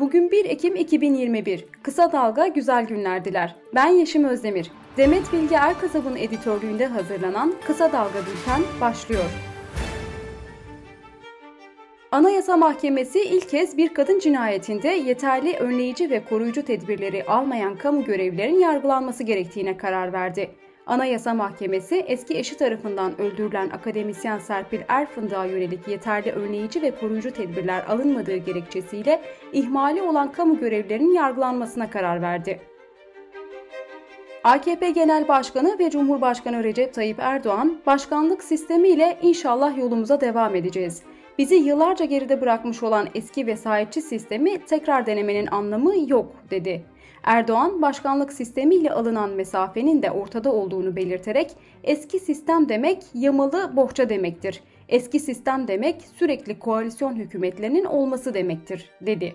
Bugün 1 Ekim 2021. Kısa Dalga Güzel Günler diler. Ben Yeşim Özdemir. Demet Bilge Erkasab'ın editörlüğünde hazırlanan Kısa Dalga Bülten başlıyor. Anayasa Mahkemesi ilk kez bir kadın cinayetinde yeterli önleyici ve koruyucu tedbirleri almayan kamu görevlilerin yargılanması gerektiğine karar verdi. Anayasa Mahkemesi eski eşi tarafından öldürülen akademisyen Serpil Erfındık'a yönelik yeterli önleyici ve koruyucu tedbirler alınmadığı gerekçesiyle ihmali olan kamu görevlilerinin yargılanmasına karar verdi. AKP Genel Başkanı ve Cumhurbaşkanı Recep Tayyip Erdoğan, başkanlık sistemiyle inşallah yolumuza devam edeceğiz. Bizi yıllarca geride bırakmış olan eski vesayetçi sistemi tekrar denemenin anlamı yok, dedi. Erdoğan, başkanlık sistemiyle alınan mesafenin de ortada olduğunu belirterek, eski sistem demek yamalı bohça demektir. Eski sistem demek sürekli koalisyon hükümetlerinin olması demektir, dedi.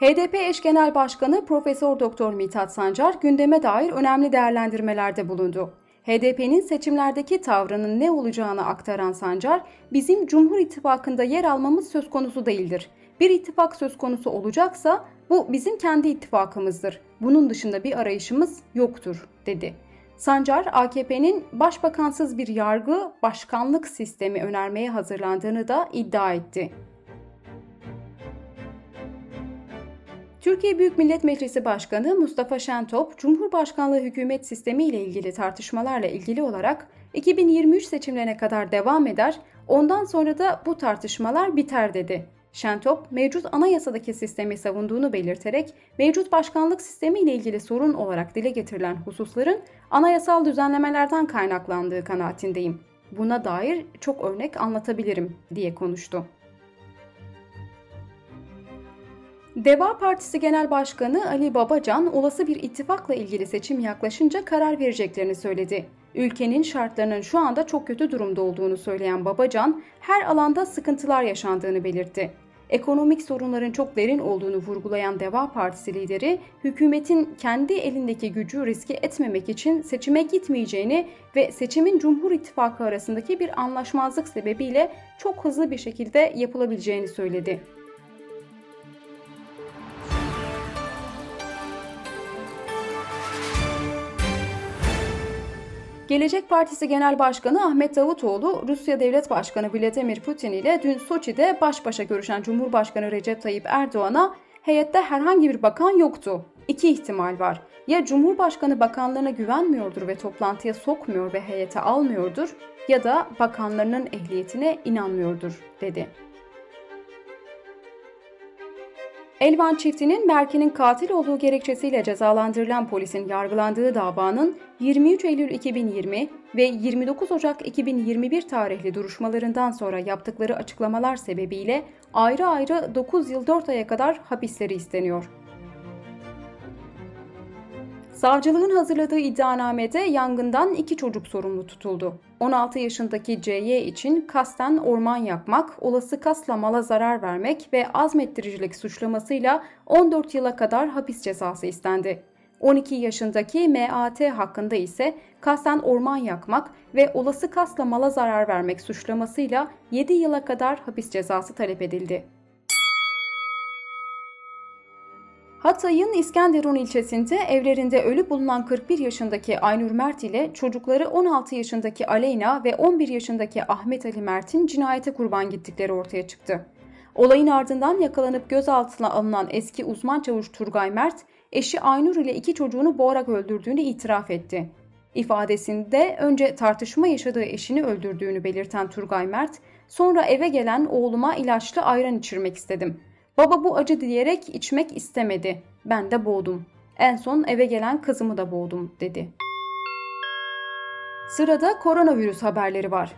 HDP eş genel başkanı Profesör Doktor Mithat Sancar gündeme dair önemli değerlendirmelerde bulundu. HDP'nin seçimlerdeki tavrının ne olacağını aktaran Sancar, bizim Cumhur İttifakı'nda yer almamız söz konusu değildir. Bir ittifak söz konusu olacaksa bu bizim kendi ittifakımızdır. Bunun dışında bir arayışımız yoktur, dedi. Sancar, AKP'nin başbakansız bir yargı, başkanlık sistemi önermeye hazırlandığını da iddia etti. Türkiye Büyük Millet Meclisi Başkanı Mustafa Şentop, Cumhurbaşkanlığı hükümet sistemi ile ilgili tartışmalarla ilgili olarak 2023 seçimlerine kadar devam eder, ondan sonra da bu tartışmalar biter dedi. Şentop, mevcut anayasadaki sistemi savunduğunu belirterek, mevcut başkanlık sistemi ile ilgili sorun olarak dile getirilen hususların anayasal düzenlemelerden kaynaklandığı kanaatindeyim. Buna dair çok örnek anlatabilirim diye konuştu. Deva Partisi Genel Başkanı Ali Babacan olası bir ittifakla ilgili seçim yaklaşınca karar vereceklerini söyledi. Ülkenin şartlarının şu anda çok kötü durumda olduğunu söyleyen Babacan, her alanda sıkıntılar yaşandığını belirtti. Ekonomik sorunların çok derin olduğunu vurgulayan Deva Partisi lideri, hükümetin kendi elindeki gücü riske etmemek için seçime gitmeyeceğini ve seçimin Cumhur İttifakı arasındaki bir anlaşmazlık sebebiyle çok hızlı bir şekilde yapılabileceğini söyledi. Gelecek Partisi Genel Başkanı Ahmet Davutoğlu, Rusya Devlet Başkanı Vladimir Putin ile dün Soçi'de baş başa görüşen Cumhurbaşkanı Recep Tayyip Erdoğan'a heyette herhangi bir bakan yoktu. İki ihtimal var. Ya Cumhurbaşkanı bakanlarına güvenmiyordur ve toplantıya sokmuyor ve heyete almıyordur ya da bakanlarının ehliyetine inanmıyordur dedi. Elvan çiftinin Berke'nin katil olduğu gerekçesiyle cezalandırılan polisin yargılandığı davanın 23 Eylül 2020 ve 29 Ocak 2021 tarihli duruşmalarından sonra yaptıkları açıklamalar sebebiyle ayrı ayrı 9 yıl 4 aya kadar hapisleri isteniyor. Savcılığın hazırladığı iddianamede yangından iki çocuk sorumlu tutuldu. 16 yaşındaki CY için kasten orman yakmak, olası kasla mala zarar vermek ve azmettiricilik suçlamasıyla 14 yıla kadar hapis cezası istendi. 12 yaşındaki MAT hakkında ise kasten orman yakmak ve olası kasla mala zarar vermek suçlamasıyla 7 yıla kadar hapis cezası talep edildi. Hatay'ın İskenderun ilçesinde evlerinde ölü bulunan 41 yaşındaki Aynur Mert ile çocukları 16 yaşındaki Aleyna ve 11 yaşındaki Ahmet Ali Mert'in cinayete kurban gittikleri ortaya çıktı. Olayın ardından yakalanıp gözaltına alınan eski uzman çavuş Turgay Mert, eşi Aynur ile iki çocuğunu boğarak öldürdüğünü itiraf etti. İfadesinde önce tartışma yaşadığı eşini öldürdüğünü belirten Turgay Mert, sonra eve gelen oğluma ilaçlı ayran içirmek istedim. Baba bu acı diyerek içmek istemedi. Ben de boğdum. En son eve gelen kızımı da boğdum dedi. Sırada koronavirüs haberleri var.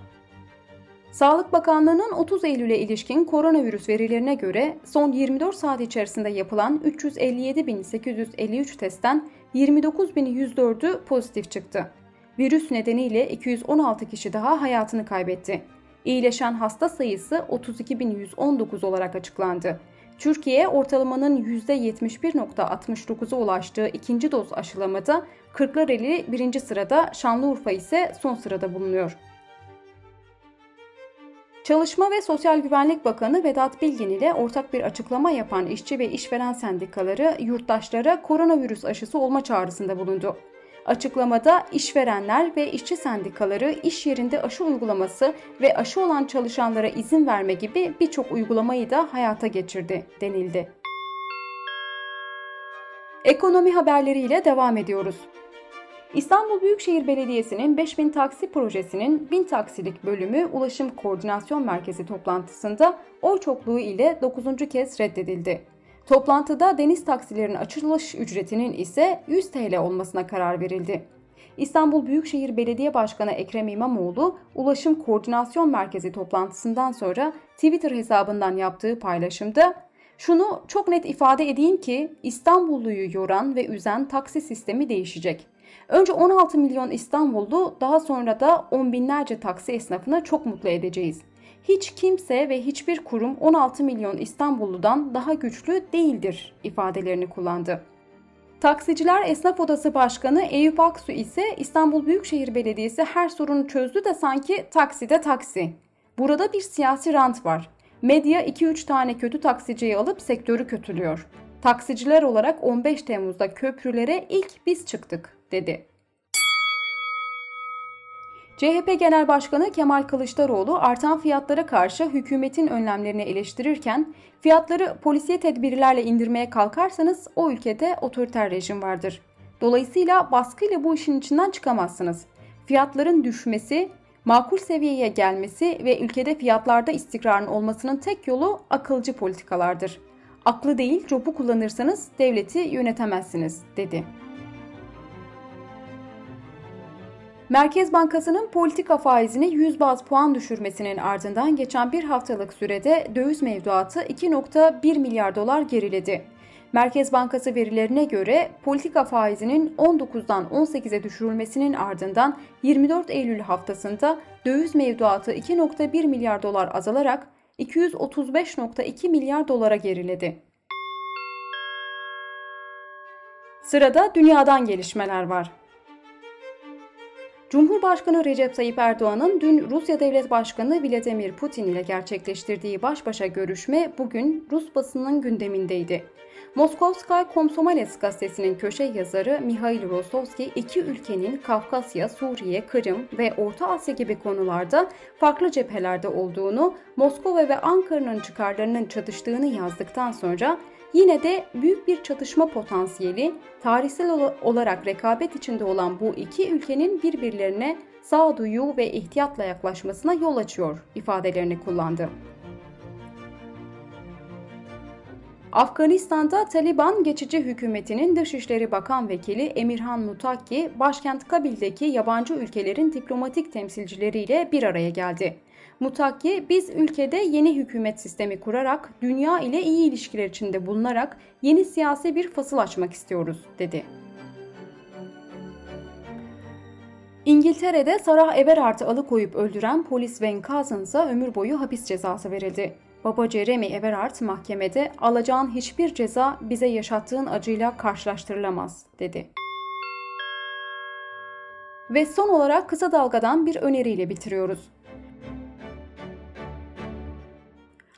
Sağlık Bakanlığı'nın 30 Eylül'e ilişkin koronavirüs verilerine göre son 24 saat içerisinde yapılan 357.853 testten 29.104'ü pozitif çıktı. Virüs nedeniyle 216 kişi daha hayatını kaybetti. İyileşen hasta sayısı 32.119 olarak açıklandı. Türkiye ortalamanın %71.69'a ulaştığı ikinci doz aşılamada Kırklareli birinci sırada, Şanlıurfa ise son sırada bulunuyor. Çalışma ve Sosyal Güvenlik Bakanı Vedat Bilgin ile ortak bir açıklama yapan işçi ve işveren sendikaları yurttaşlara koronavirüs aşısı olma çağrısında bulundu. Açıklamada işverenler ve işçi sendikaları iş yerinde aşı uygulaması ve aşı olan çalışanlara izin verme gibi birçok uygulamayı da hayata geçirdi denildi. Ekonomi haberleriyle devam ediyoruz. İstanbul Büyükşehir Belediyesi'nin 5000 taksi projesinin 1000 taksilik bölümü Ulaşım Koordinasyon Merkezi toplantısında oy çokluğu ile 9. kez reddedildi. Toplantıda deniz taksilerin açılış ücretinin ise 100 TL olmasına karar verildi. İstanbul Büyükşehir Belediye Başkanı Ekrem İmamoğlu, Ulaşım Koordinasyon Merkezi toplantısından sonra Twitter hesabından yaptığı paylaşımda şunu çok net ifade edeyim ki İstanbulluyu yoran ve üzen taksi sistemi değişecek. Önce 16 milyon İstanbullu daha sonra da on binlerce taksi esnafına çok mutlu edeceğiz. Hiç kimse ve hiçbir kurum 16 milyon İstanbulludan daha güçlü değildir ifadelerini kullandı. Taksiciler Esnaf Odası Başkanı Eyüp Aksu ise İstanbul Büyükşehir Belediyesi her sorunu çözdü de sanki takside taksi. Burada bir siyasi rant var. Medya 2-3 tane kötü taksiciyi alıp sektörü kötülüyor. Taksiciler olarak 15 Temmuz'da köprülere ilk biz çıktık, dedi. CHP Genel Başkanı Kemal Kılıçdaroğlu artan fiyatlara karşı hükümetin önlemlerini eleştirirken fiyatları polisiye tedbirlerle indirmeye kalkarsanız o ülkede otoriter rejim vardır. Dolayısıyla baskıyla bu işin içinden çıkamazsınız. Fiyatların düşmesi, makul seviyeye gelmesi ve ülkede fiyatlarda istikrarın olmasının tek yolu akılcı politikalardır. Aklı değil copu kullanırsanız devleti yönetemezsiniz, dedi. Merkez Bankası'nın politika faizini 100 baz puan düşürmesinin ardından geçen bir haftalık sürede döviz mevduatı 2.1 milyar dolar geriledi. Merkez Bankası verilerine göre politika faizinin 19'dan 18'e düşürülmesinin ardından 24 Eylül haftasında döviz mevduatı 2.1 milyar dolar azalarak 235.2 milyar dolara geriledi. Sırada dünyadan gelişmeler var. Cumhurbaşkanı Recep Tayyip Erdoğan'ın dün Rusya Devlet Başkanı Vladimir Putin ile gerçekleştirdiği baş başa görüşme bugün Rus basının gündemindeydi. Moskovskaya Komsomolets gazetesinin köşe yazarı Mihail Rostovski iki ülkenin Kafkasya, Suriye, Kırım ve Orta Asya gibi konularda farklı cephelerde olduğunu, Moskova ve Ankara'nın çıkarlarının çatıştığını yazdıktan sonra Yine de büyük bir çatışma potansiyeli, tarihsel olarak rekabet içinde olan bu iki ülkenin birbirlerine sağduyu ve ihtiyatla yaklaşmasına yol açıyor ifadelerini kullandı. Afganistan'da Taliban geçici hükümetinin Dışişleri Bakan Vekili Emirhan Mutakki, başkent Kabil'deki yabancı ülkelerin diplomatik temsilcileriyle bir araya geldi. Mutakki, biz ülkede yeni hükümet sistemi kurarak, dünya ile iyi ilişkiler içinde bulunarak yeni siyasi bir fasıl açmak istiyoruz, dedi. İngiltere'de Sarah Everard'ı alıkoyup öldüren polis Van Cousens'a ömür boyu hapis cezası verildi. Baba Jeremy Everard mahkemede alacağın hiçbir ceza bize yaşattığın acıyla karşılaştırılamaz dedi. Ve son olarak kısa dalgadan bir öneriyle bitiriyoruz.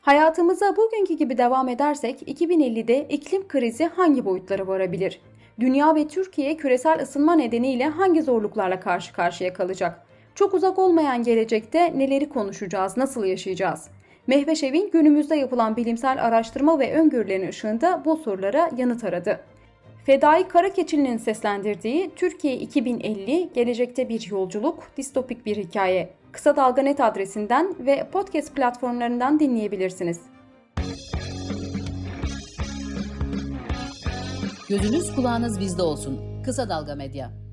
Hayatımıza bugünkü gibi devam edersek 2050'de iklim krizi hangi boyutlara varabilir? Dünya ve Türkiye küresel ısınma nedeniyle hangi zorluklarla karşı karşıya kalacak? Çok uzak olmayan gelecekte neleri konuşacağız, nasıl yaşayacağız? Mehveş Evin günümüzde yapılan bilimsel araştırma ve öngörülerin ışığında bu sorulara yanıt aradı. Fedai Karakeçili'nin seslendirdiği Türkiye 2050 gelecekte bir yolculuk, distopik bir hikaye. Kısa Dalga Net adresinden ve podcast platformlarından dinleyebilirsiniz. Gözünüz kulağınız bizde olsun. Kısa Dalga Medya.